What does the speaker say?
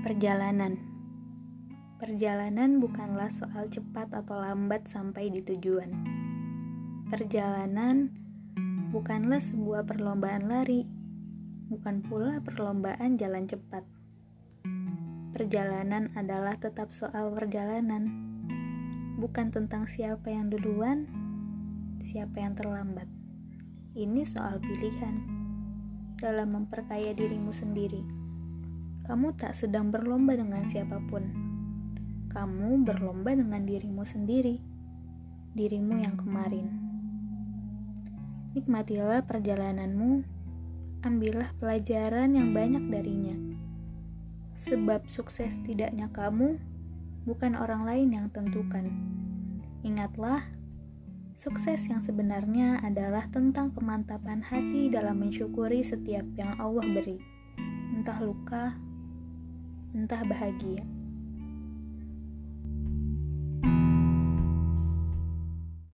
Perjalanan Perjalanan bukanlah soal cepat atau lambat sampai di tujuan. Perjalanan bukanlah sebuah perlombaan lari, bukan pula perlombaan jalan cepat. Perjalanan adalah tetap soal perjalanan, bukan tentang siapa yang duluan, siapa yang terlambat. Ini soal pilihan dalam memperkaya dirimu sendiri. Kamu tak sedang berlomba dengan siapa pun kamu berlomba dengan dirimu sendiri, dirimu yang kemarin. Nikmatilah perjalananmu, ambillah pelajaran yang banyak darinya. Sebab sukses tidaknya kamu bukan orang lain yang tentukan. Ingatlah, sukses yang sebenarnya adalah tentang kemantapan hati dalam mensyukuri setiap yang Allah beri, entah luka, entah bahagia.